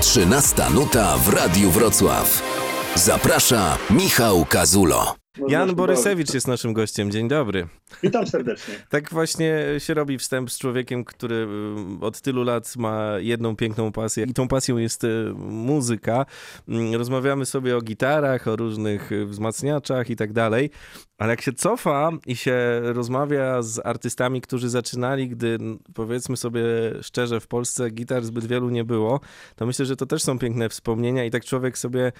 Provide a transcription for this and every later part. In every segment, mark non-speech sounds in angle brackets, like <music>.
13 nuta w Radiu Wrocław. Zaprasza Michał Kazulo. Jan Borysewicz jest naszym gościem. Dzień dobry. Witam serdecznie. <laughs> Tak właśnie się robi wstęp z człowiekiem, który y, od tylu lat ma jedną piękną pasję i tą pasją jest y, muzyka. Mm, rozmawiamy sobie o gitarach, o różnych y, wzmacniaczach i tak dalej, ale jak się cofa i się rozmawia z artystami, którzy zaczynali, gdy powiedzmy sobie szczerze, w Polsce gitar zbyt wielu nie było, to myślę, że to też są piękne wspomnienia i tak człowiek sobie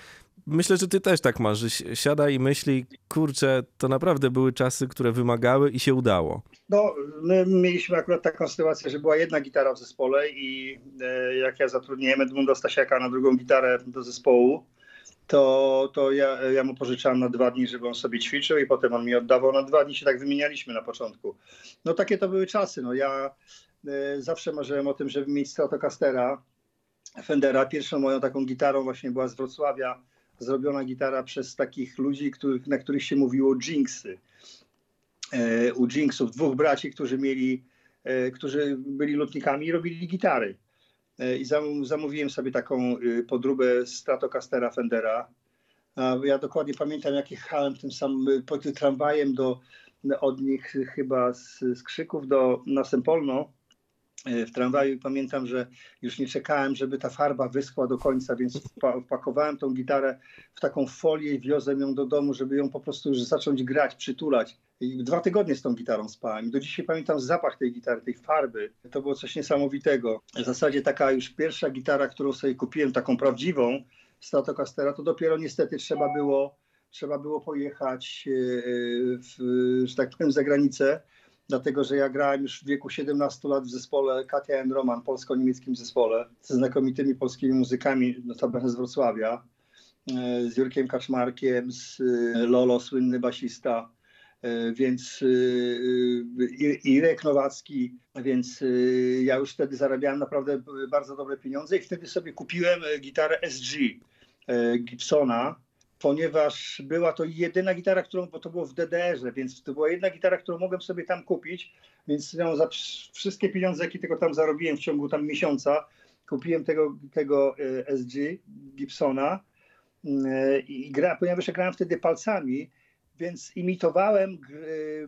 Myślę, że ty też tak masz, że siada i myśli, kurczę, to naprawdę były czasy, które wymagały i się udało. No, my mieliśmy akurat taką sytuację, że była jedna gitara w zespole i e, jak ja zatrudniłem Edmunda Stasiaka na drugą gitarę do zespołu, to, to ja, ja mu pożyczałem na dwa dni, żeby on sobie ćwiczył i potem on mi oddawał na dwa dni, się tak wymienialiśmy na początku. No takie to były czasy, no ja e, zawsze marzyłem o tym, żeby mieć Stratocastera, Fendera. Pierwszą moją taką gitarą właśnie była z Wrocławia, zrobiona gitara przez takich ludzi, których, na których się mówiło Jinxy. E, u Jinxów, dwóch braci, którzy mieli, e, którzy byli lotnikami i robili gitary. E, I zamówiłem sobie taką podróbę Stratocastera Fendera. Ja dokładnie pamiętam, jak jechałem tym samym pod tramwajem do, od nich chyba z, z Krzyków do na Sempolno w tramwaju i pamiętam, że już nie czekałem, żeby ta farba wyschła do końca, więc wpakowałem tą gitarę w taką folię i wiozłem ją do domu, żeby ją po prostu już zacząć grać, przytulać. I dwa tygodnie z tą gitarą spałem. Do dzisiaj pamiętam zapach tej gitary, tej farby. To było coś niesamowitego. W zasadzie taka już pierwsza gitara, którą sobie kupiłem, taką prawdziwą, Stratocastera, to dopiero niestety trzeba było, trzeba było pojechać, e, w, że tak powiem, za granicę dlatego że ja grałem już w wieku 17 lat w zespole Katia and Roman, polsko-niemieckim zespole, ze znakomitymi polskimi muzykami, notabene z Wrocławia, e, z Jurkiem Kaczmarkiem, z e, Lolo, słynny basista, e, więc Irek Nowacki, więc ja już wtedy zarabiałem naprawdę bardzo dobre pieniądze i wtedy sobie kupiłem gitarę SG Gibsona, ponieważ była to jedyna gitara, którą, bo to było w DDR-ze, więc to była jedna gitara, którą mogłem sobie tam kupić, więc ją za wszystkie pieniądze, jakie tylko tam zarobiłem w ciągu tam miesiąca, kupiłem tego, tego e, SG Gibsona e, i gra, ponieważ ja grałem wtedy palcami, więc imitowałem e,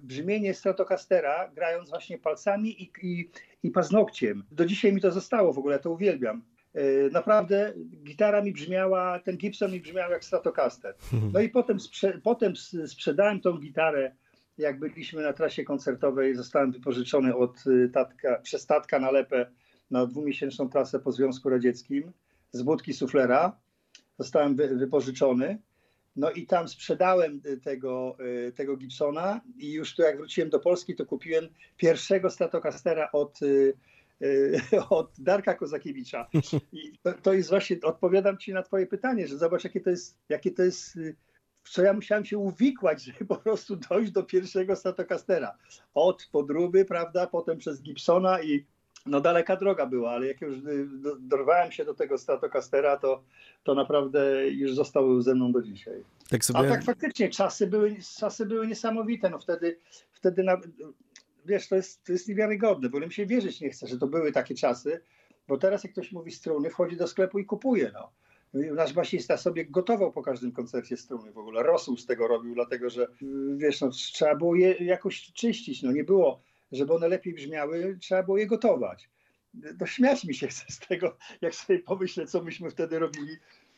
brzmienie Stratocastera, grając właśnie palcami i, i, i paznokciem. Do dzisiaj mi to zostało w ogóle, to uwielbiam. E, naprawdę gitara mi brzmiała, ten Gibson mi brzmiał jak Stratocaster. Mhm. No i potem, sprze potem sprzedałem tą gitarę, jak byliśmy na trasie koncertowej, zostałem wypożyczony od y, tatka, przez tatka na lepę na dwumiesięczną trasę po Związku Radzieckim z budki suflera. Zostałem wy wypożyczony. No i tam sprzedałem y, tego, y, tego Gibsona i już tu jak wróciłem do Polski, to kupiłem pierwszego Stratocastera od <laughs> od Darka Kozakiewicza. <laughs> I to, to, jest właśnie, odpowiadam ci na twoje pytanie, że zobacz, jakie to jest, jakie to jest w co ja musiałem się uwikłać, <laughs> żeby po prostu dojść do pierwszego Stratocastera. Od podróby, prawda, potem przez Gibsona i no daleka droga była, ale jak już y, dorwałem się do tego Stratocastera, to, to naprawdę już został ze mną do dzisiaj. Tak sobie... A tak faktycznie czasy były, czasy były niesamowite. No wtedy, wtedy na, wiesz, to jest, to jest niewiarygodne, bo mi się wierzyć nie chce, że to były takie czasy, bo teraz jak ktoś mówi struny, wchodzi do sklepu i kupuje, no. Nasz basista sobie gotował po każdym koncercie struny w ogóle. Rosół z tego robił, dlatego że wiesz, no, trzeba było je jakoś czyścić. No nie było, żeby one lepiej brzmiały, trzeba było je gotować. No śmiać mi się chce z tego, jak sobie pomyślę, co myśmy wtedy robili.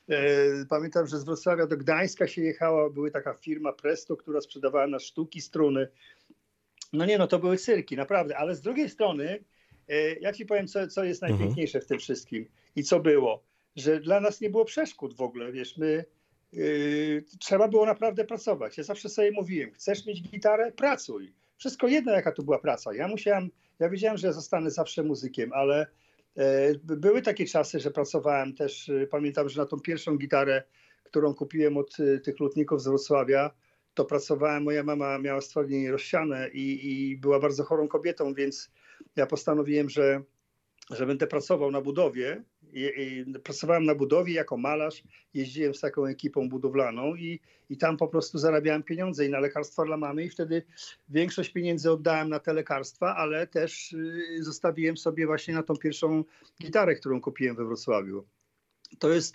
E, pamiętam, że z Wrocławia do Gdańska się jechała, była taka firma Presto, która sprzedawała na sztuki struny. No nie, no to były cyrki, naprawdę, ale z drugiej strony, e, ja ci powiem, co, co jest mhm. najpiękniejsze w tym wszystkim i co było, że dla nas nie było przeszkód w ogóle, wiesz, my yy, trzeba było naprawdę pracować. Ja zawsze sobie mówiłem, chcesz mieć gitarę? Pracuj. Wszystko jedno, jaka to była praca. Ja musiałem, ja wiedziałem, że ja zostanę zawsze muzykiem, ale e, były takie czasy, że pracowałem też, e, pamiętam, że na tą pierwszą gitarę, którą kupiłem od tych lutników z Wrocławia, to pracowałem, moja mama miała stwardnienie rozsiane i, i była bardzo chorą kobietą, więc ja postanowiłem, że, że będę pracował na budowie. I, i pracowałem na budowie jako malarz, jeździłem z taką ekipą budowlaną i, i tam po prostu zarabiałem pieniądze i na lekarstwa dla mamy i wtedy większość pieniędzy oddałem na te lekarstwa, ale też y, zostawiłem sobie właśnie na tą pierwszą gitarę, którą kupiłem we Wrocławiu. to jest,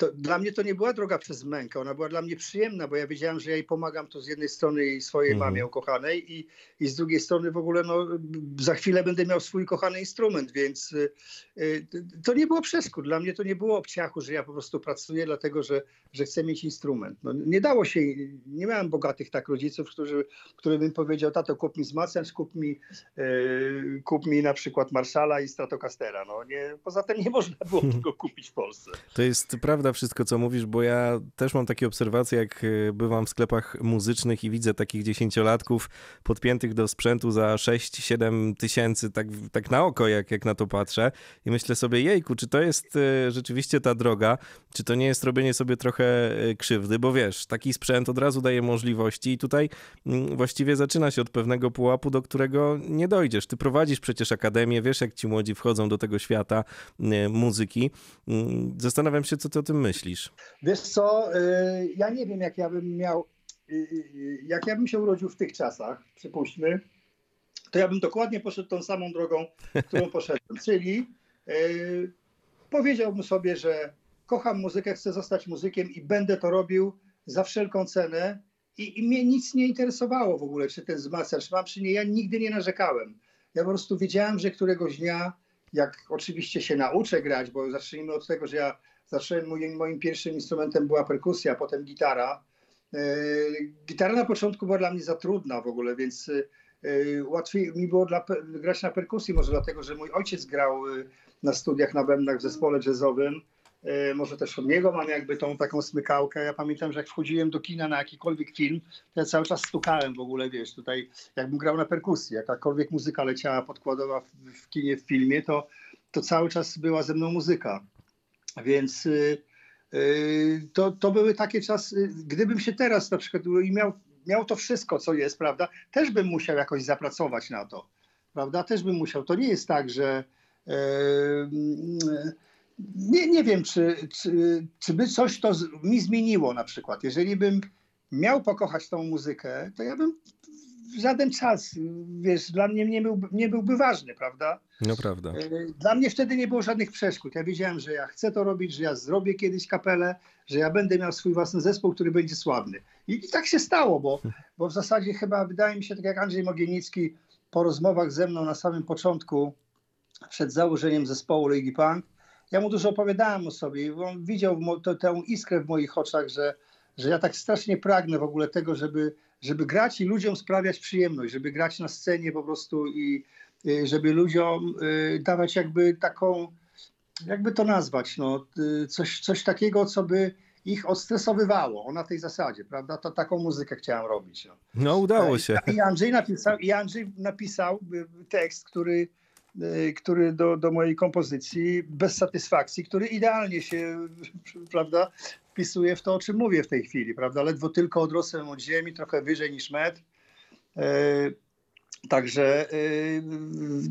to, dla mnie to nie była droga przez mękę, ona była dla mnie przyjemna, bo ja wiedziałem, że ja jej pomagam to z jednej strony jej swojej mhm. mamie ukochanej i, i z drugiej strony w ogóle no, za chwilę będę miał swój kochany instrument, więc y, y, to nie było przeszkód. Dla mnie to nie było obciachu, że ja po prostu pracuję dlatego, że, że chcę mieć instrument. No, nie dało się, nie miałem bogatych tak rodziców, którzy, który bym powiedział, tato kup mi wzmacniacz, kup mi, y, kup mi na przykład Marszala i Stratocastera. No, nie, poza tym nie można było <laughs> tego kupić w Polsce. To jest prawda wszystko, co mówisz, bo ja też mam takie obserwacje, jak e, bywam w sklepach muzycznych i widzę takich dziesięciolatków podpiętych do sprzętu za 6-7 tysięcy, tak, tak na oko, jak, jak na to patrzę. I myślę sobie, jejku, czy to jest e, rzeczywiście ta droga, czy to nie jest robienie sobie trochę e, krzywdy, bo wiesz, taki sprzęt od razu daje możliwości i tutaj mm, właściwie zaczyna się od pewnego pułapu, do którego nie dojdziesz. Ty prowadzisz przecież akademię, wiesz, jak ci młodzi wchodzą do tego świata muzyki. Mm, zastanawiam się, co ty o tym myślisz. Wiesz co, y, ja nie wiem, jak ja bym miał, y, y, jak ja bym się urodził w tych czasach, przypuśćmy, to ja bym dokładnie poszedł tą samą drogą, którą <laughs> poszedłem, czyli powiedziałbym sobie, że kocham muzykę, chcę zostać muzykiem i będę to robił za wszelką cenę i, i mnie nic nie interesowało w ogóle, czy ten wzmacniacz mam, czy nie. Ja nigdy nie narzekałem. Ja po prostu wiedziałem, że któregoś dnia jak oczywiście się nauczę grać, bo zacznijmy od tego, że ja zacząłem, moim, moim pierwszym instrumentem była perkusja, potem gitara. E, gitara na początku była dla mnie za trudna w ogóle, więc e, łatwiej mi było dla, grać na perkusji, może dlatego, że mój ojciec grał e, na studiach na bębnach w zespole jazzowym. Może też od niego mam jakby tą taką smykałkę. Ja pamiętam, że jak wchodziłem do kina na jakikolwiek film, to ja cały czas stukałem w ogóle, wiesz, tutaj jakbym grał na perkusji, jakakolwiek muzyka leciała podkładowa w, w kinie, w filmie, to, to cały czas była ze mną muzyka. Więc y, y, to, to były takie czasy, gdybym się teraz na przykład miał, miał to wszystko, co jest, prawda, też bym musiał jakoś zapracować na to, prawda, też bym musiał. To nie jest tak, że e, nie, nie wiem, czy, czy, czy by coś to mi zmieniło na przykład. Jeżeli bym miał pokochać tą muzykę, to ja bym żaden czas, wiesz, dla mnie nie, był, nie byłby ważny, prawda? No prawda. E, dla mnie wtedy nie było żadnych przeszkód. Ja wiedziałem, że ja chcę to robić, że ja zrobię kiedyś kapelę, że ja będę miał swój własny zespół, który będzie sławny. I, i tak się stało, bo, bo w zasadzie chyba wydaje mi się, tak jak Andrzej Mogienicki po rozmowach ze mną na samym początku, przed założeniem zespołu Ligi Punk, ja mu dużo opowiadałem o sobie i on widział to, tę iskrę w moich oczach, że, że ja tak strasznie pragnę w ogóle tego, żeby, żeby grać i ludziom sprawiać przyjemność, żeby grać na scenie po prostu i y, żeby ludziom y, dawać jakby taką, jakby to nazwać, no, y, coś, coś takiego, co by ich odstresowywało, o na tej zasadzie, prawda? To taką muzykę chciałem robić. No, no udało się. I Andrzej napisał, i Andrzej napisał tekst, który który do, do mojej kompozycji bez satysfakcji, który idealnie się, <laughs> prawda, wpisuje w to, o czym mówię w tej chwili, prawda? Ledwo tylko odrosłem od ziemi, trochę wyżej niż metr. Także y,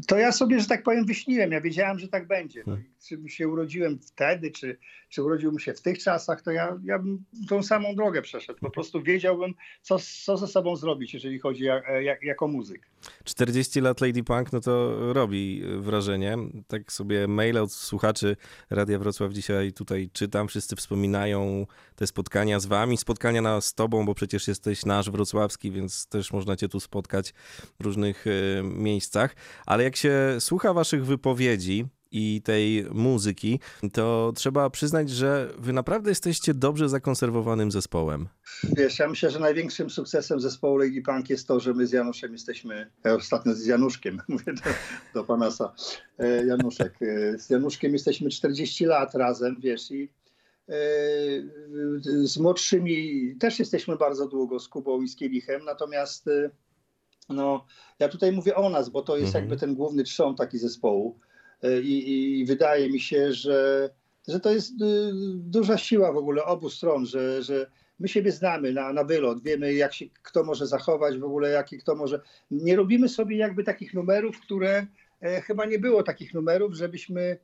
to ja sobie, że tak powiem, wyśniłem. Ja wiedziałem, że tak będzie. No czy się urodziłem wtedy, czy, czy urodziłbym się w tych czasach, to ja, ja bym tą samą drogę przeszedł. Po prostu wiedziałbym, co, co ze sobą zrobić, jeżeli chodzi jak, jak, jako muzyk. 40 lat Lady Punk, no to robi wrażenie. Tak sobie maile od słuchaczy Radia Wrocław dzisiaj tutaj czytam. Wszyscy wspominają te spotkania z wami, spotkania z tobą, bo przecież jesteś nasz wrocławski, więc też można cię tu spotkać w różnych y, miejscach. Ale jak się słucha waszych wypowiedzi, i tej muzyki, to trzeba przyznać, że wy naprawdę jesteście dobrze zakonserwowanym zespołem. Wiesz, ja myślę, że największym sukcesem zespołu Legi Punk jest to, że my z Januszem jesteśmy, ostatnio z Januszkiem, <laughs> mówię do, do Panasa, e, Januszek, e, z Januszkiem jesteśmy 40 lat razem, wiesz, i e, z młodszymi też jesteśmy bardzo długo, z Kubą i z Kielichem, natomiast no, ja tutaj mówię o nas, bo to jest mhm. jakby ten główny trzon taki zespołu. E, I, i wydaje mi się, że, że to jest y, duża siła w ogóle obu stron, że, że my siebie znamy na, na wylot, wiemy jak się kto może zachować w ogóle, jaki kto może. Nie robimy sobie jakby takich numerów, które e, chyba nie było takich numerów, żebyśmy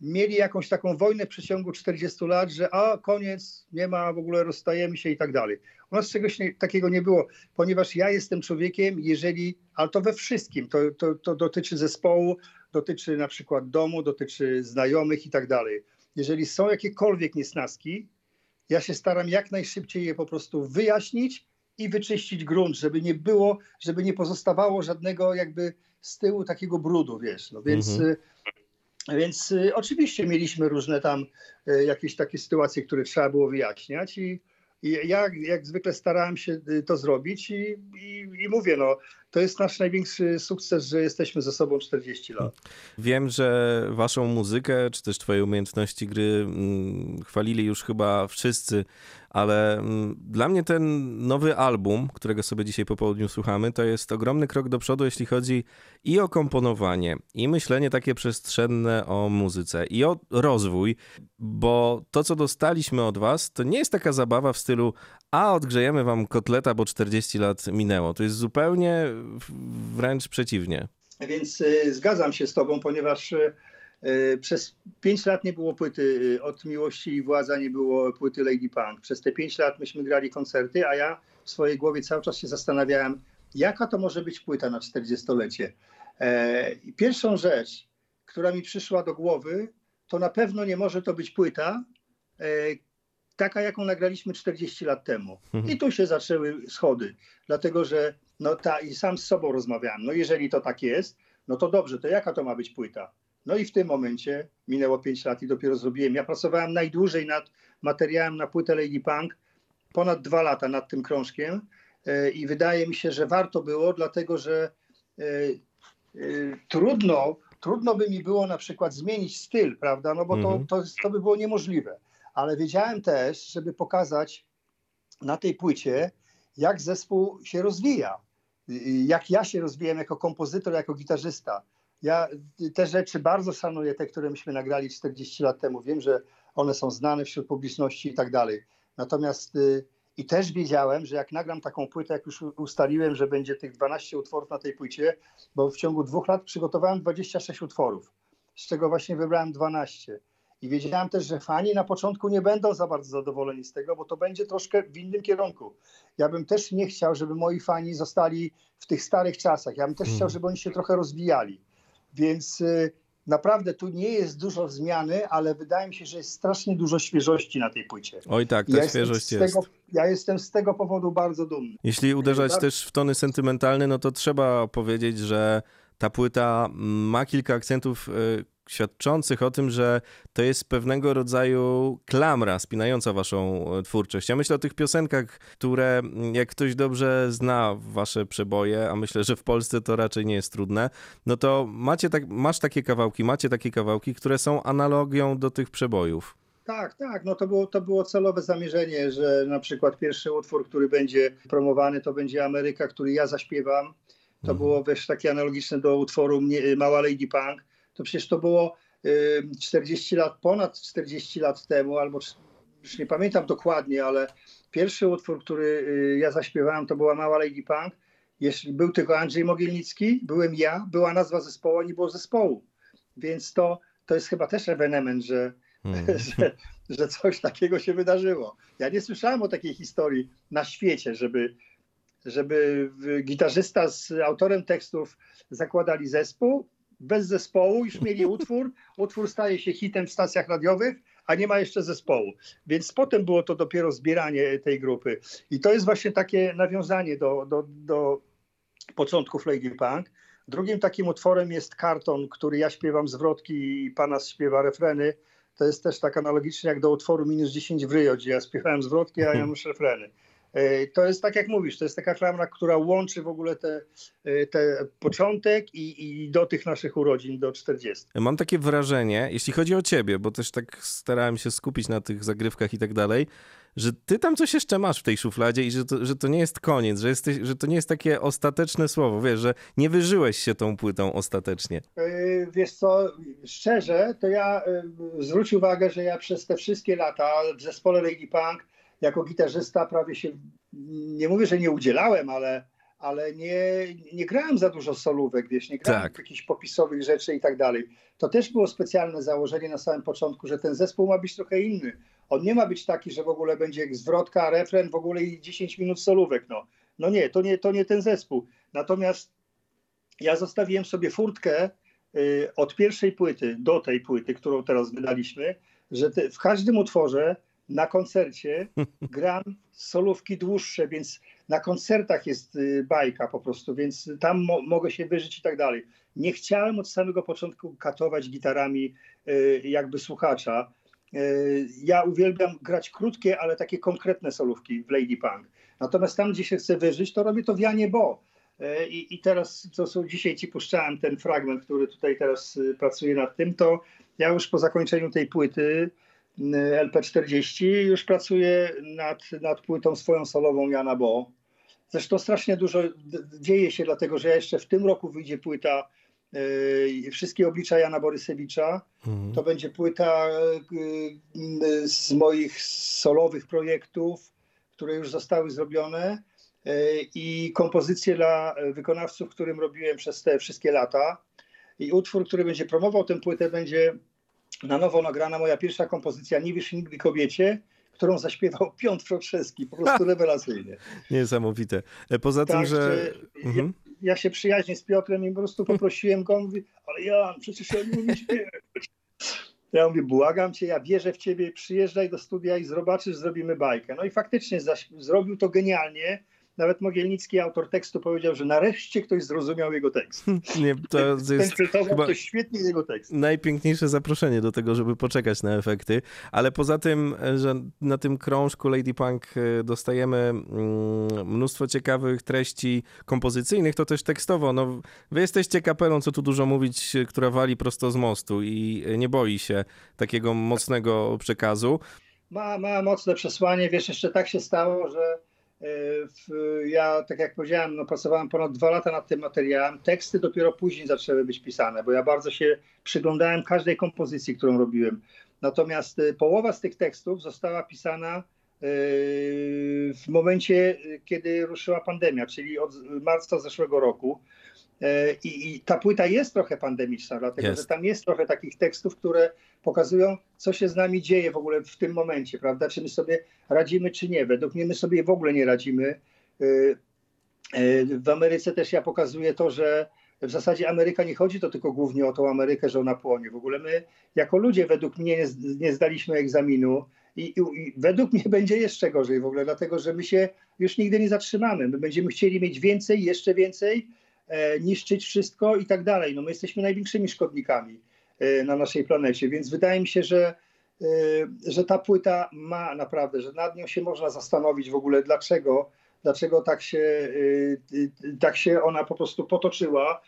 mieli jakąś taką wojnę w przeciągu 40 lat, że a koniec, nie ma, w ogóle rozstajemy się i tak dalej. U nas czegoś nie, takiego nie było, ponieważ ja jestem człowiekiem, jeżeli, ale to we wszystkim, to, to, to dotyczy zespołu, dotyczy na przykład domu, dotyczy znajomych i tak dalej. jeżeli są jakiekolwiek niesnaski, ja się staram jak najszybciej je po prostu wyjaśnić i wyczyścić grunt, żeby nie było, żeby nie pozostawało żadnego jakby z tyłu takiego brudu, wiesz. No więc, mhm. Więc y, oczywiście mieliśmy różne tam y, jakieś takie sytuacje, które trzeba było wyjaśniać i i ja jak zwykle starałem się y, to zrobić i, i, i, mówię, no, to jest nasz największy sukces, że jesteśmy ze sobą 40 lat. Wiem, że waszą muzykę, czy też twoje umiejętności gry mm, chwalili już chyba wszyscy ale mm, dla mnie ten nowy album, którego sobie dzisiaj po południu słuchamy, to jest ogromny krok do przodu, jeśli chodzi i o komponowanie, i myślenie takie przestrzenne o muzyce, i o rozwój, bo to, co dostaliśmy od was, to nie jest taka zabawa w stylu a odgrzejemy wam kotleta, bo 40 lat minęło. To jest zupełnie wręcz przeciwnie. Więc y, zgadzam się z tobą, ponieważ y, E, przez pięć lat nie było płyty e, od Miłości i Władza, nie było płyty Lady Punk. Przez te pięć lat myśmy grali koncerty, a ja w swojej głowie cały czas się zastanawiałem, jaka to może być płyta na 40-lecie. E, pierwszą rzecz, która mi przyszła do głowy, to na pewno nie może to być płyta taka, jaką nagraliśmy 40 lat temu. Mhm. I tu się zaczęły schody, dlatego że no ta, i sam z sobą rozmawiałem, no jeżeli to tak jest, no to dobrze, to jaka to ma być płyta? No i w tym momencie minęło 5 lat i dopiero zrobiłem. Ja pracowałem najdłużej nad materiałem na płytę Lady Punk, ponad dwa lata nad tym krążkiem e, i wydaje mi się, że warto było, dlatego że e, e, trudno, trudno by mi było na przykład zmienić styl, prawda, no bo to, mhm. to, to by było niemożliwe. Ale wiedziałem też, żeby pokazać na tej płycie, jak zespół się rozwija, jak ja się rozwijam jako kompozytor, jako gitarzysta ja te rzeczy bardzo szanuję, te, które myśmy nagrali 40 lat temu. Wiem, że one są znane wśród publiczności i tak dalej. Natomiast y, i też wiedziałem, że jak nagram taką płytę, jak już ustaliłem, że będzie tych 12 utworów na tej płycie, bo w ciągu dwóch lat przygotowałem 26 utworów, z czego właśnie wybrałem 12. I wiedziałem też, że fani na początku nie będą za bardzo zadowoleni z tego, bo to będzie troszkę w innym kierunku. Ja bym też nie chciał, żeby moi fani zostali w tych starych czasach. Ja bym też chciał, hmm. żeby oni się trochę rozwijali. Więc y, naprawdę tu nie jest dużo zmiany, ale wydaje mi się, że jest strasznie dużo świeżości na tej płycie. Oj tak, ta ja świeżość jest. Tego, ja jestem z tego powodu bardzo dumny. Jeśli uderzać tak? też w tony sentymentalne, no to trzeba powiedzieć, że ta płyta ma kilka akcentów y, świadczących o tym, że to jest pewnego rodzaju klamra spinająca waszą e, twórczość. Ja myślę o tych piosenkach, które mm, jak ktoś dobrze zna wasze przeboje, a myślę, że w Polsce to raczej nie jest trudne, no to macie tak, masz takie kawałki, macie takie kawałki, które są analogią do tych przebojów. Tak, tak. No to było, to było celowe zamierzenie, że na przykład pierwszy utwór, który będzie promowany, to będzie Ameryka, który ja zaśpiewam. To mhm. było wiesz, takie analogiczne do utworu Mała Lady Punk to przecież to było 40 lat, ponad 40 lat temu, albo już nie pamiętam dokładnie, ale pierwszy utwór, który y, ja zaśpiewałem, to była Mała Lady Punk. Jeśli był tylko Andrzej Mogielnicki, byłem ja, była nazwa zespołu, nie było zespołu. Więc to, to jest chyba też ewenement, że, mm. <laughs> że, że coś takiego się wydarzyło. Ja nie słyszałem o takiej historii na świecie, żeby, żeby gitarzysta z autorem tekstów zakładali zespół, bez zespołu, już mieli utwór, utwór staje się hitem w stacjach radiowych, a nie ma jeszcze zespołu. Więc potem było to dopiero zbieranie tej grupy. I to jest właśnie takie nawiązanie do, do, do początków Lady Punk. Drugim takim utworem jest karton, który ja śpiewam zwrotki i pana śpiewa refreny. To jest też tak analogicznie jak do utworu Minus 10 w Rio, gdzie ja śpiewałem zwrotki, a Janusz refreny. E, to jest tak jak mówisz, to jest taka klamra, która łączy w ogóle te, e, te początek i, i do tych naszych urodzin, do 40. Mam takie wrażenie, jeśli chodzi o ciebie, bo też tak starałem się skupić na tych zagrywkach i tak dalej, że ty tam coś jeszcze masz w tej szufladzie i że to, że to nie jest koniec, że, jesteś, że to nie jest takie ostateczne słowo, wiesz, że nie wyżyłeś się tą płytą ostatecznie. E, wiesz co, szczerze, to ja zwróć uwagę, że ja przez te wszystkie lata w zespole Lady Punk jako gitarzysta prawie się, nie mówię, że nie udzielałem, ale, ale nie, nie grałem za dużo solówek, wiesz, nie grałem tak. jakichś popisowych rzeczy i tak dalej. To też było specjalne założenie na samym początku, że ten zespół ma być trochę inny. On nie ma być taki, że w ogóle będzie zwrotka, refren, w ogóle i 10 minut solówek. No, no nie, to nie, to nie ten zespół. Natomiast ja zostawiłem sobie furtkę, y, od pierwszej płyty do tej płyty, którą teraz wydaliśmy, że te, w każdym utworze na koncercie <laughs> gram solówki dłuższe, więc na koncertach jest y, bajka po prostu, więc tam mo mogę się wyżyć i tak dalej. Nie chciałem od samego początku katować gitarami y, jakby słuchacza. Y, ja uwielbiam grać krótkie, ale takie konkretne solówki w Lady Punk. Natomiast tam, gdzie się chcę wyżyć, to robię to w Janie Bo. I, I teraz, co są dzisiaj ci puszczałem ten fragment, który tutaj teraz pracuje nad tym, to ja już po zakończeniu tej płyty LP40 już pracuję nad, nad płytą swoją solową Jana Bo. Zresztą strasznie dużo dzieje się, dlatego że jeszcze w tym roku wyjdzie płyta yy, Wszystkie oblicza Jana Borysewicza. Mhm. To będzie płyta yy, z moich solowych projektów, które już zostały zrobione yy, i kompozycje dla wykonawców, którym robiłem przez te wszystkie lata. I utwór, który będzie promował tę płytę, będzie na nowo nagrana moja pierwsza kompozycja Nie wiesz nigdy kobiecie, którą zaśpiewał <laughs> Piotr Frotrzeski, po prostu rewelacyjnie. <laughs> Niesamowite. E, poza tak, tym, że... Mhm. Ja, ja, się przyjaźnię z Piotrem i po prostu poprosiłem go, mówi, ale Jan, przecież ja nie śpiewać. <laughs> Ja mówię, błagam cię, ja wierzę w ciebie, przyjeżdżaj do studia i zobaczysz, zrobimy bajkę. No i faktycznie zaś, zrobił to genialnie. Nawet Mogielnicki, autor tekstu, powiedział, że nareszcie ktoś zrozumiał jego tekst. <laughs> Nie, to jest chyba to świetnie jego tekst. Najpiękniejsze zaproszenie do tego, żeby poczekać na efekty. Ale poza tym, że na tym krążku Lady Punk e, dostajemy mm, mnóstwo ciekawych treści kompozycyjnych, to też tekstowo. No, wy jesteście kapelą, co tu dużo mówić, która wali prosto z mostu i nie boi się takiego mocnego przekazu. Ma, ma mocne przesłanie. Wiesz, jeszcze tak się stało, że ja, tak jak powiedziałem, no, pracowałem ponad dwa lata nad tym materiałem. Teksty dopiero później zaczęły być pisane, bo ja bardzo się przyglądałem każdej kompozycji, którą robiłem. Natomiast y, połowa z tych tekstów została pisana y, w momencie, kiedy ruszyła pandemia, czyli od marca zeszłego roku. E, I, I, ta płyta jest trochę pandemiczna, dlatego jest. że tam jest trochę takich tekstów, które pokazują, co się z nami dzieje w ogóle w tym momencie, prawda? Czy my sobie radzimy, czy nie. Według mnie my sobie w ogóle nie radzimy. E, e, w Ameryce też ja pokazuję to, że w zasadzie Ameryka nie chodzi to tylko głównie o tą Amerykę, że ona płonie. W ogóle my jako ludzie według mnie nie, nie zdaliśmy egzaminu i, i, i, według mnie <laughs> będzie jeszcze gorzej w ogóle, dlatego że my się już nigdy nie zatrzymamy. My będziemy chcieli mieć więcej, jeszcze więcej niszczyć wszystko i tak dalej. No my jesteśmy największymi szkodnikami e, na naszej planecie, więc wydaje mi się, że, e, że ta płyta ma naprawdę, że nad nią się można zastanowić w ogóle dlaczego, dlaczego tak się, tak się ona po prostu potoczyła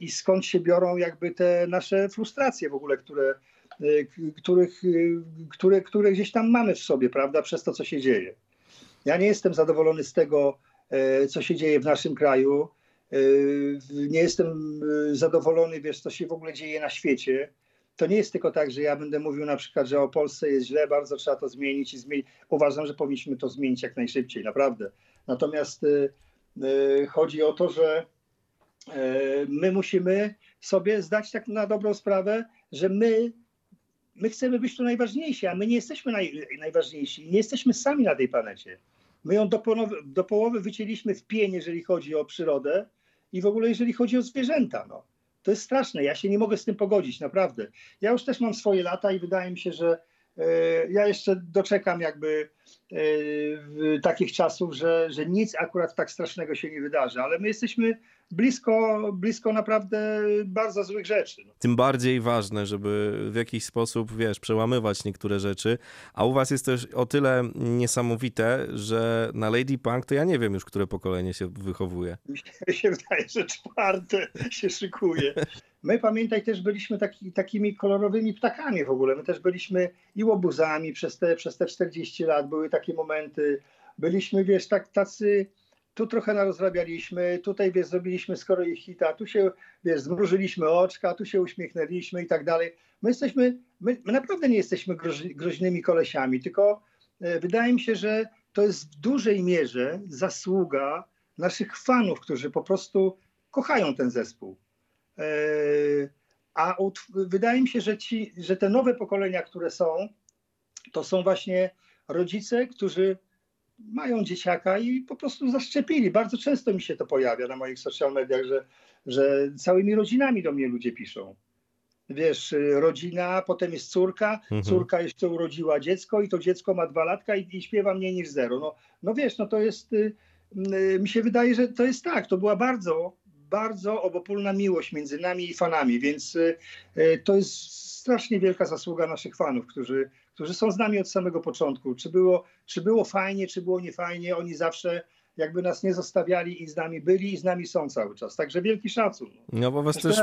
i skąd się biorą jakby te nasze frustracje w ogóle, które, których, które, które gdzieś tam mamy w sobie, prawda, przez to, co się dzieje. Ja nie jestem zadowolony z tego, co się dzieje w naszym kraju. Nie jestem yy, zadowolony, wiesz, co się w ogóle dzieje na świecie. To nie jest tylko tak, że ja będę mówił na przykład, że o Polsce jest źle, bardzo trzeba to zmienić i zmienić. Uważam, że powinniśmy to zmienić jak najszybciej, naprawdę. Natomiast yy, chodzi o to, że my musimy sobie zdać tak na dobrą sprawę, że my, my chcemy być tu najważniejsi, a my nie jesteśmy naj, najważniejsi. Nie jesteśmy sami na tej planecie. My ją do do połowy wycięliśmy w pień, jeżeli chodzi o przyrodę, i w ogóle jeżeli chodzi o zwierzęta. No. To jest straszne, ja się nie mogę z tym pogodzić, naprawdę. Ja już też mam swoje lata i wydaje mi się, że e, ja jeszcze doczekam jakby e, takich czasów, że, że nic akurat tak strasznego się nie wydarzy, ale my jesteśmy blisko, blisko naprawdę bardzo złych rzeczy. No. Tym bardziej ważne, żeby w jakiś sposób, wiesz, przełamywać niektóre rzeczy, a u was jest też o tyle niesamowite, że na Lady Punk to ja nie wiem już, które pokolenie się wychowuje. Mi się wydaje, że czwarte się szykuje. My pamiętaj też byliśmy taki, takimi kolorowymi ptakami w ogóle. My też byliśmy i łobuzami przez te, przez te 40 lat. Były takie momenty. Byliśmy, wiesz, tak, tacy tu trochę narozrabialiśmy, tutaj wiesz, zrobiliśmy skoro ich hita, tu się wiesz, zmrużyliśmy oczka, tu się uśmiechnęliśmy i tak dalej. My jesteśmy, my, my naprawdę nie jesteśmy groźnymi kolesiami, tylko e, wydaje mi się, że to jest w dużej mierze zasługa naszych fanów, którzy po prostu kochają ten zespół. E, a wydaje mi się, że, ci, że te nowe pokolenia, które są, to są właśnie rodzice, którzy mają dzieciaka i po prostu zaszczepili. Bardzo często mi się to pojawia na moich social mediach, że że całymi rodzinami do mnie ludzie piszą. Wiesz, rodzina, potem jest córka, Mhm. córka jeszcze urodziła dziecko i to dziecko ma dwa latka i, i śpiewa mniej niż zero. No, no wiesz, no to jest, y, y, mi się wydaje, że to jest tak, to była bardzo, bardzo obopólna miłość między nami i fanami, więc y, y, to jest strasznie wielka zasługa naszych fanów, którzy, którzy są z nami od samego początku. Czy było, czy było fajnie, czy było niefajnie, oni zawsze jakby nas nie zostawiali i z nami byli i z nami są cały czas. Także wielki szacun. No bo was też,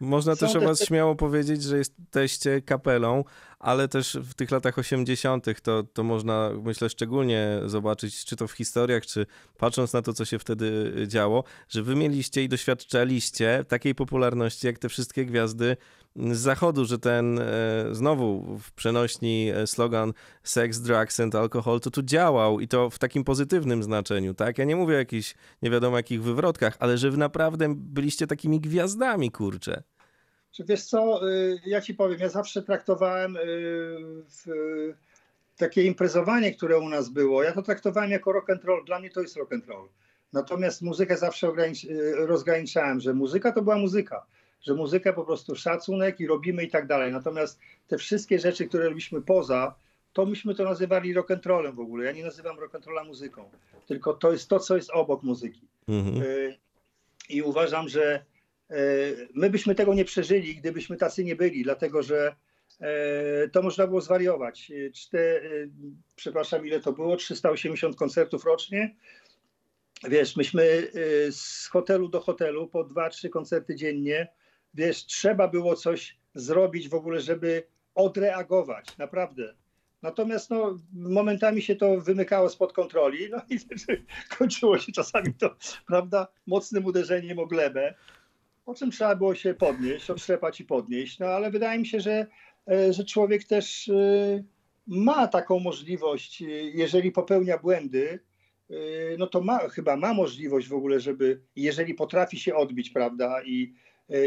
można też o te- was śmiało powiedzieć, że jesteście kapelą, ale też w tych latach 80. to, to można, myślę, szczególnie zobaczyć, czy to w historiach, czy patrząc na to, co się wtedy działo, że wy mieliście i doświadczaliście takiej popularności, jak te wszystkie gwiazdy z zachodu, że ten e, znowu w przenośni e, slogan sex, drugs and alcohol, to tu działał i to w takim pozytywnym znaczeniu, tak? Ja nie mówię o jakichś nie wiadomo jakich wywrotkach, ale że wy naprawdę byliście takimi gwiazdami, kurczę. Czy wiesz co, y, ja ci powiem, ja zawsze traktowałem takie imprezowanie, które u nas było, ja to traktowałem jako rock and roll. Dla mnie to jest rock and roll. Natomiast muzykę zawsze rozgraniczałem, że muzyka to była muzyka, że muzykę po prostu szacunek i robimy i tak dalej. Natomiast te wszystkie rzeczy, które robiliśmy poza, to myśmy to nazywali rock and rollem w ogóle. Ja nie nazywam rock and rolla muzyką, tylko to jest to, co jest obok muzyki. Mhm. Y, I uważam, że y, my byśmy tego nie przeżyli, gdybyśmy tacy nie byli, dlatego że y, to można było zwariować. Przepraszam, ile to było? 380 koncertów rocznie. Wiesz, myśmy z hotelu do hotelu po dwa, trzy koncerty dziennie. Wiesz, trzeba było coś zrobić w ogóle, żeby odreagować, naprawdę. Natomiast no, momentami się to wymykało spod kontroli, no i <laughs> kończyło się czasami to, prawda, mocnym uderzeniem o glebę, po czym trzeba było się podnieść, otrzepać i podnieść. No ale wydaje mi się, że, e, że człowiek też e, ma taką możliwość, e, jeżeli popełnia błędy, no to ma, chyba ma możliwość w ogóle, żeby, jeżeli potrafi się odbić, prawda, i,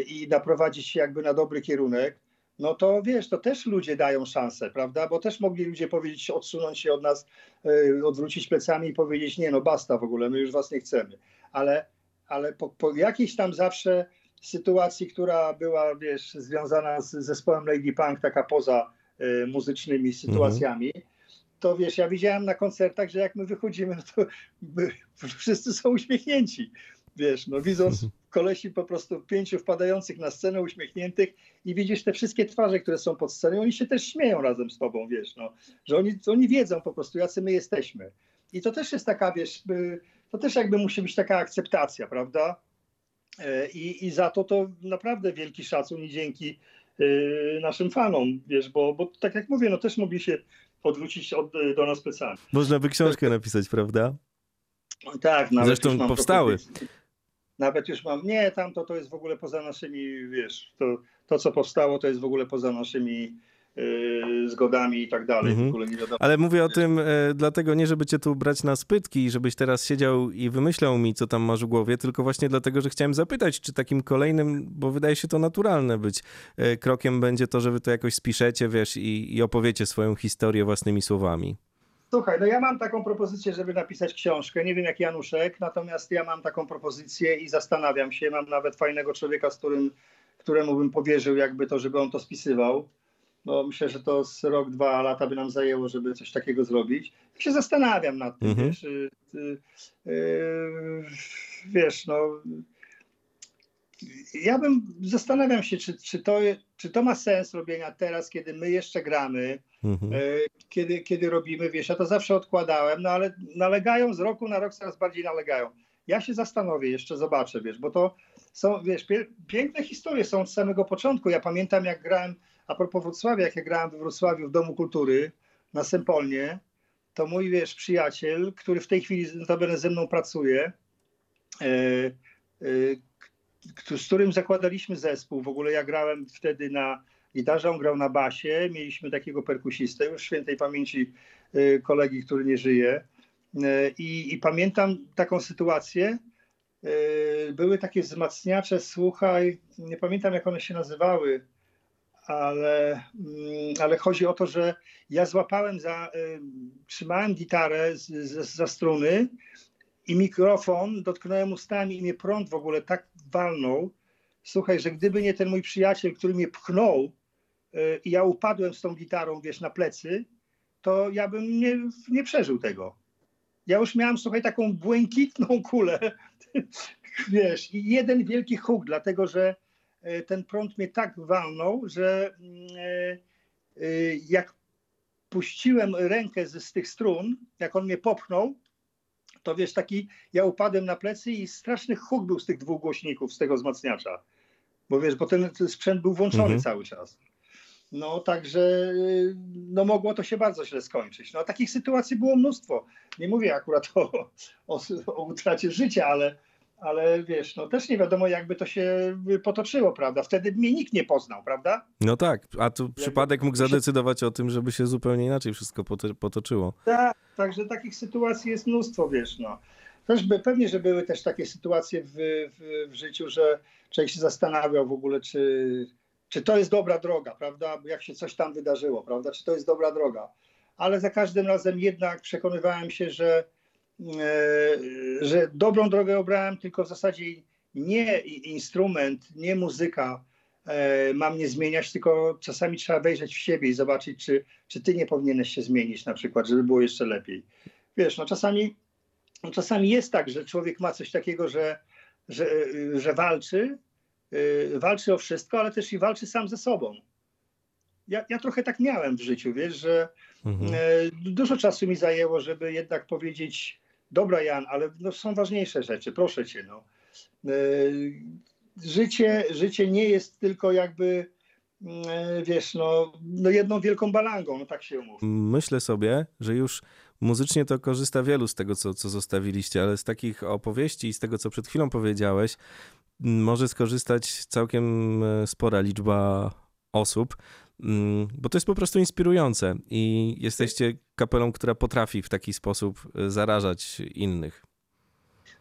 i naprowadzić się jakby na dobry kierunek, no to wiesz, to też ludzie dają szansę, prawda? Bo też mogli ludzie powiedzieć, odsunąć się od nas, yy, odwrócić plecami i powiedzieć, nie no basta w ogóle, my już was nie chcemy. Ale, ale po, po jakiejś tam zawsze sytuacji, która była, wiesz, związana z zespołem Lady Punk, taka poza yy, muzycznymi sytuacjami, to wiesz, ja widziałem na koncertach, że jak my wychodzimy, no to my, <laughs> wszyscy są uśmiechnięci. Wiesz, no widząc kolesi po prostu pięciu wpadających na scenę uśmiechniętych i widzisz te wszystkie twarze, które są pod sceną, oni się też śmieją razem z tobą, wiesz, no, że oni, oni wiedzą po prostu, jacy my jesteśmy. I to też jest taka, wiesz, by- to też jakby musi być taka akceptacja, prawda? E, I, i za to to naprawdę wielki szacun i dzięki e, naszym fanom, wiesz, bo, bo tak jak mówię, no też mogli się odwrócić od, do nas plecami. Można by książkę napisać, prawda? Tak, nawet Zresztą już mam powstały. propozycje. Nawet już mam. Nie, tamto to jest w ogóle poza naszymi, wiesz, to, to co powstało, to jest w ogóle poza naszymi yy, zgodami i tak dalej. Mhm. Ale mówię o tym e, dlatego nie, żeby cię tu brać na spytki i żebyś teraz siedział i wymyślał mi, co tam masz w głowie, tylko właśnie dlatego, że chciałem zapytać, czy takim kolejnym, bo wydaje się to naturalne być, e, krokiem będzie to, że wy to jakoś spiszecie, wiesz, i, i opowiecie swoją historię własnymi słowami. Słuchaj, no ja mam taką propozycję, żeby napisać książkę. Nie wiem jak Januszek, natomiast ja mam taką propozycję i zastanawiam się. Mam nawet fajnego człowieka, z którym, któremu bym powierzył jakby to, żeby on to spisywał. No myślę, że to z rok, dwa lata by nam zajęło, żeby coś takiego zrobić. Ja się zastanawiam nad tym, Mhm. wiesz. y, y, y, wiesz, no ja bym zastanawiam się, czy, czy, to, czy to ma sens robienia teraz, kiedy my jeszcze gramy, Mhm. e, kiedy, kiedy robimy, wiesz, ja to zawsze odkładałem, no ale nalegają z roku na rok coraz bardziej nalegają. Ja się zastanowię, jeszcze zobaczę, wiesz, bo to są, wiesz, pie, piękne historie są od samego początku. Ja pamiętam, jak grałem, a propos Wrocławia, jak ja grałem we Wrocławiu w Domu Kultury na Sempolnie, to mój, wiesz, przyjaciel, który w tej chwili notabene ze mną pracuje, e, k- z którym zakładaliśmy zespół. W ogóle ja grałem wtedy na gitarze, on grał na basie. Mieliśmy takiego perkusistę, już świętej pamięci y, kolegi, który nie żyje. Y, I, i pamiętam taką sytuację. Y, Były takie wzmacniacze, słuchaj, nie pamiętam jak one się nazywały, ale, mm, ale chodzi o to, że ja złapałem za, trzymałem gitarę z, z, za struny i mikrofon dotknąłem ustami i mnie prąd w ogóle tak walnął, słuchaj, że gdyby nie ten mój przyjaciel, który mnie pchnął y, i ja upadłem z tą gitarą, wiesz, na plecy, to ja bym nie, nie przeżył tego. Ja już miałem, słuchaj, taką błękitną kulę, <laughs> wiesz, i jeden wielki huk, dlatego że y, ten prąd mnie tak walnął, że y, jak puściłem rękę z, z tych strun, jak on mnie popchnął, to wiesz, taki, ja upadłem na plecy i straszny huk był z tych dwóch głośników, z tego wzmacniacza. Bo wiesz, bo ten, sprzęt był włączony mhm. cały czas. No także no mogło to się bardzo źle skończyć. No takich sytuacji było mnóstwo. Nie mówię akurat o, <laughs> o, o utracie życia, ale, ale wiesz, no też nie wiadomo, jakby to się potoczyło, prawda? Wtedy mnie nikt nie poznał, prawda? No tak, a tu jakby przypadek mógł zadecydować o tym, żeby się zupełnie inaczej wszystko potoczyło. Tak, także takich sytuacji jest mnóstwo, wiesz, no. Też by, pewnie, że były też takie sytuacje w, w, w życiu, że człowiek się zastanawiał w ogóle, czy, czy to jest dobra droga, prawda? Jak się coś tam wydarzyło, prawda? Czy to jest dobra droga. Ale za każdym razem jednak przekonywałem się, że że dobrą drogę obrałem, tylko w zasadzie nie instrument, nie muzyka e, ma mnie zmieniać, tylko czasami trzeba wejrzeć w siebie i zobaczyć, czy, czy ty nie powinieneś się zmienić na przykład, żeby było jeszcze lepiej. Wiesz, no czasami, no czasami jest tak, że człowiek ma coś takiego, że, że, że walczy, e, walczy o wszystko, ale też i walczy sam ze sobą. Ja, ja trochę tak miałem w życiu, wiesz, że mhm. dużo czasu mi zajęło, żeby jednak powiedzieć, dobra Jan, ale no, są ważniejsze rzeczy, proszę cię. No. E, życie, życie nie jest tylko jakby e, wiesz, no, no jedną wielką balangą, no tak się mówi. Myślę sobie, że już muzycznie to korzysta wielu z tego, co, co zostawiliście, ale z takich opowieści i z tego, co przed chwilą powiedziałeś, może skorzystać całkiem e, spora liczba osób. Mm, bo to jest po prostu inspirujące i jesteście kapelą, która potrafi w taki sposób e, zarażać innych.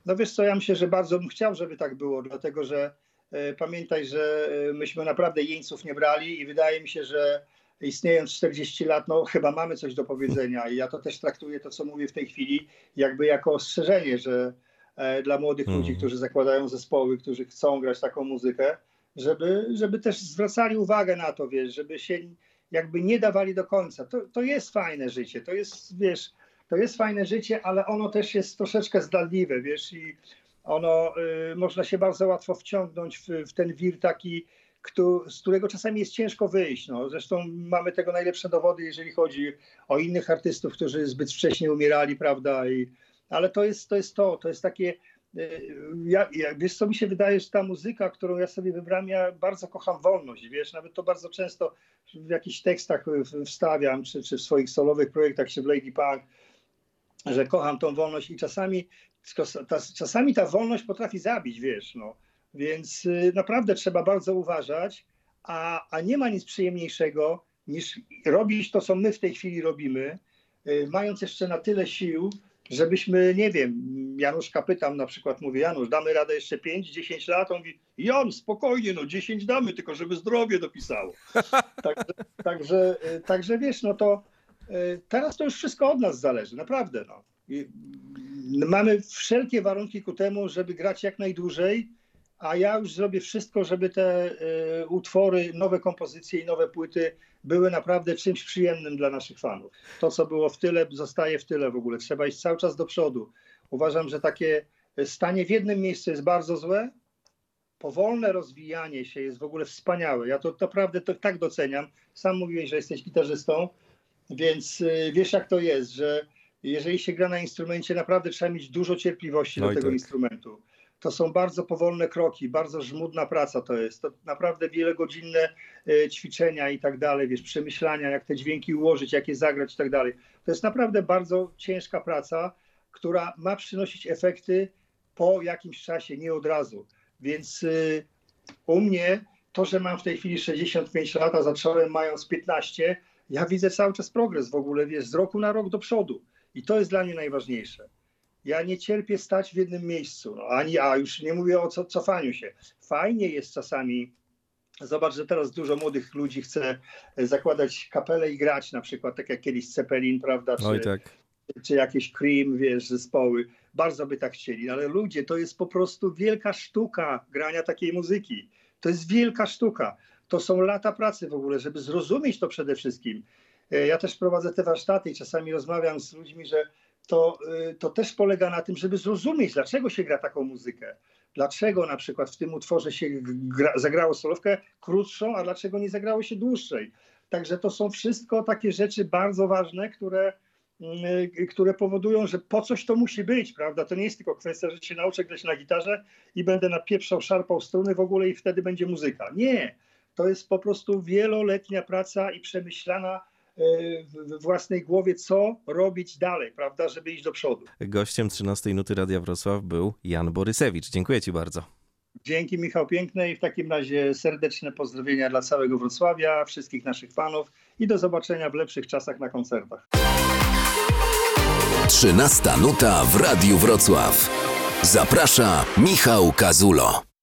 No wiesz co, ja myślę, że bardzo bym chciał, żeby tak było, dlatego że e, pamiętaj, że e, myśmy naprawdę jeńców nie brali i wydaje mi się, że istniejąc 40 lat, no chyba mamy coś do powiedzenia i ja to też traktuję to, co mówię w tej chwili, jakby jako ostrzeżenie, że e, dla młodych ludzi, mhm. którzy zakładają zespoły, którzy chcą grać taką muzykę, żeby, żeby też zwracali uwagę na to, wiesz, żeby się jakby nie dawali do końca. To, to jest fajne życie, to jest, wiesz, to jest fajne życie, ale ono też jest troszeczkę zdradliwe, wiesz, i ono, y, można się bardzo łatwo wciągnąć w, w ten wir taki, kto, z którego czasami jest ciężko wyjść. No. Zresztą mamy tego najlepsze dowody, jeżeli chodzi o innych artystów, którzy zbyt wcześnie umierali, prawda, I, ale to jest, to jest to, to jest takie ja, ja, wiesz co mi się wydaje, że ta muzyka, którą ja sobie wybrałem, ja bardzo kocham wolność, wiesz, nawet to bardzo często w jakichś tekstach wstawiam, czy, czy w swoich solowych projektach, czy w Lady Punk, że kocham tą wolność i czasami ta, czasami ta wolność potrafi zabić, wiesz, no. Więc y, naprawdę trzeba bardzo uważać, a, a nie ma nic przyjemniejszego niż robić to, co my w tej chwili robimy, y, mając jeszcze na tyle sił, żebyśmy, nie wiem, Janusz Kapytam na przykład mówi, Janusz, damy radę jeszcze 5-10 lat? On mówi, Jan, spokojnie, no 10 damy, tylko żeby zdrowie dopisało. <laughs> Także, także, także wiesz, no to e, teraz to już wszystko od nas zależy, naprawdę. No. I mamy wszelkie warunki ku temu, żeby grać jak najdłużej, a ja już zrobię wszystko, żeby te y, utwory, nowe kompozycje i nowe płyty były naprawdę czymś przyjemnym dla naszych fanów. To, co było w tyle, zostaje w tyle w ogóle. Trzeba iść cały czas do przodu. Uważam, że takie stanie w jednym miejscu jest bardzo złe. Powolne rozwijanie się jest w ogóle wspaniałe. Ja to naprawdę to tak doceniam. Sam mówiłeś, że jesteś gitarzystą, więc y, wiesz jak to jest, że jeżeli się gra na instrumencie, naprawdę trzeba mieć dużo cierpliwości no do tego tak. instrumentu to są bardzo powolne kroki, bardzo żmudna praca to jest. To naprawdę wielogodzinne e, ćwiczenia i tak dalej, wiesz, przemyślania, jak te dźwięki ułożyć, jak je zagrać i tak dalej. To jest naprawdę bardzo ciężka praca, która ma przynosić efekty po jakimś czasie, nie od razu. Więc e, u mnie to, że mam w tej chwili 65 lat, a zacząłem mając 15, ja widzę cały czas progres w ogóle, wiesz, z roku na rok do przodu. I to jest dla mnie najważniejsze. Ja nie cierpię stać w jednym miejscu, no, ani, a już nie mówię o co, cofaniu się. Fajnie jest czasami, zobacz, że teraz dużo młodych ludzi chce zakładać kapelę i grać na przykład, tak jak kiedyś Cepelin, prawda, czy, Oj, tak. czy jakieś Cream, wiesz, zespoły. bardzo by tak chcieli, ale ludzie, to jest po prostu wielka sztuka grania takiej muzyki. To jest wielka sztuka. To są lata pracy w ogóle, żeby zrozumieć to przede wszystkim. E, Ja też prowadzę te warsztaty i czasami rozmawiam z ludźmi, że to, y, to też polega na tym, żeby zrozumieć, dlaczego się gra taką muzykę. Dlaczego na przykład w tym utworze się gra, zagrało solówkę krótszą, a dlaczego nie zagrało się dłuższej. Także to są wszystko takie rzeczy bardzo ważne, które, y, które powodują, że po coś to musi być, prawda? To nie jest tylko kwestia, że się nauczę grać na gitarze i będę napieprzał, szarpał struny w ogóle i wtedy będzie muzyka. Nie. To jest po prostu wieloletnia praca i przemyślana w własnej głowie, co robić dalej, prawda, żeby iść do przodu. Gościem 13 Nuty Radia Wrocław był Jan Borysewicz. Dziękuję Ci bardzo. Dzięki Michał Piękny i w takim razie serdeczne pozdrowienia dla całego Wrocławia, wszystkich naszych fanów i do zobaczenia w lepszych czasach na koncertach. 13 nuta w Radiu Wrocław. Zaprasza Michał Kazulo.